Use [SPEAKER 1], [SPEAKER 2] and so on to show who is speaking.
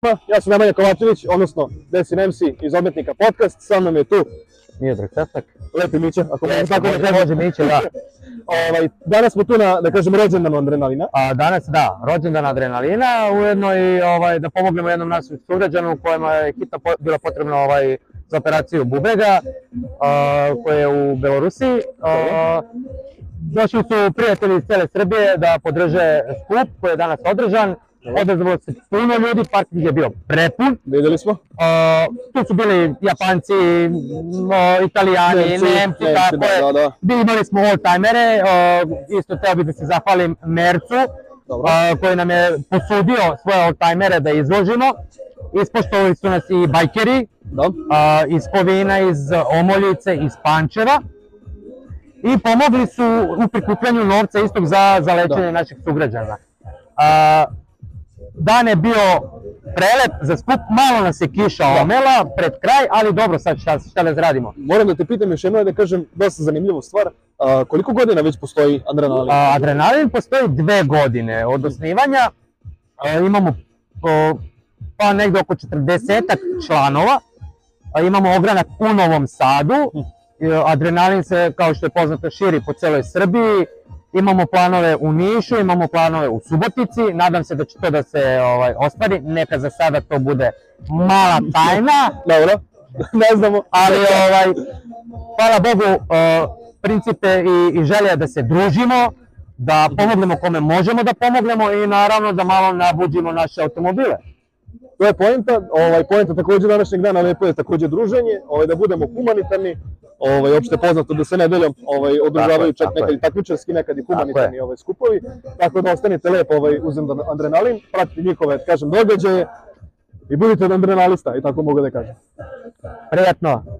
[SPEAKER 1] Pa, ja sam Nemanja Kovačević, odnosno Desin MC iz Odmetnika podcast, sa mnom je tu
[SPEAKER 2] Miodrag Cesak.
[SPEAKER 1] Lepi Mića, ako
[SPEAKER 2] možemo
[SPEAKER 1] tako da kažemo.
[SPEAKER 2] Može Mića, da.
[SPEAKER 1] ovaj, danas smo tu na, da kažem, rođendan adrenalina.
[SPEAKER 2] A, danas, da, rođendan adrenalina, ujedno i ovaj, da pomognemo jednom našem sugrađanu kojima je hitno po, bila potrebna ovaj, za operaciju bubrega, a, koja je u Belorusiji. A, došli su prijatelji iz cele Srbije da podrže skup koji je danas održan. Odazvalo se puno ljudi, parking je bio prepun.
[SPEAKER 1] Vidjeli smo.
[SPEAKER 2] A, tu su bili Japanci, o, Italijani, Nemci,
[SPEAKER 1] Nemci,
[SPEAKER 2] tako
[SPEAKER 1] da, da, da.
[SPEAKER 2] Imali smo oldtimere, o, isto teo bih da se zahvalim Mercu,
[SPEAKER 1] Dobro.
[SPEAKER 2] a, koji nam je posudio svoje oldtimere da izložimo. Ispoštovali su nas i bajkeri
[SPEAKER 1] Da.
[SPEAKER 2] a, iz Kovina, iz Omoljice, iz Pančeva. I pomogli su u prikupljanju novca istog za, za lečenje
[SPEAKER 1] Da.
[SPEAKER 2] naših sugrađana. A, dan je bio prelep za skup, malo nas je kiša omela pred kraj, ali dobro sad šta, šta da radimo.
[SPEAKER 1] Moram da te pitam još jedno da kažem dosta zanimljivu stvar. A, koliko godina već postoji adrenalin?
[SPEAKER 2] A, Adrenalin postoji dve godine od osnivanja. A, imamo pa negde oko 40 članova. A, imamo ogranak u Novom Sadu. Adrenalin se, kao što je poznato, širi po celoj Srbiji. Imamo planove u Nišu, imamo planove u Subotici. Nadam se da će to da se ovaj, ostvari. Neka za sada to bude mala tajna.
[SPEAKER 1] Dobro. ne znamo.
[SPEAKER 2] ali ovaj, hvala Bogu, uh, princip je i, i želja da se družimo, da pomognemo kome možemo da pomognemo i naravno da malo nabuđimo naše automobile.
[SPEAKER 1] To je poenta, ovaj, poenta takođe današnjeg dana lepo je takođe druženje, ovaj, da budemo humanitarni, ovaj, opšte poznato da se nedeljom ovaj, održavaju čak nekad i takmičarski, nekad i humanitarni ovaj, skupovi, tako da ostanite lepo ovaj, uz adrenalin, pratite njihove, kažem, događaje i budite adrenalista, i tako mogu da kažem.
[SPEAKER 2] Prijatno!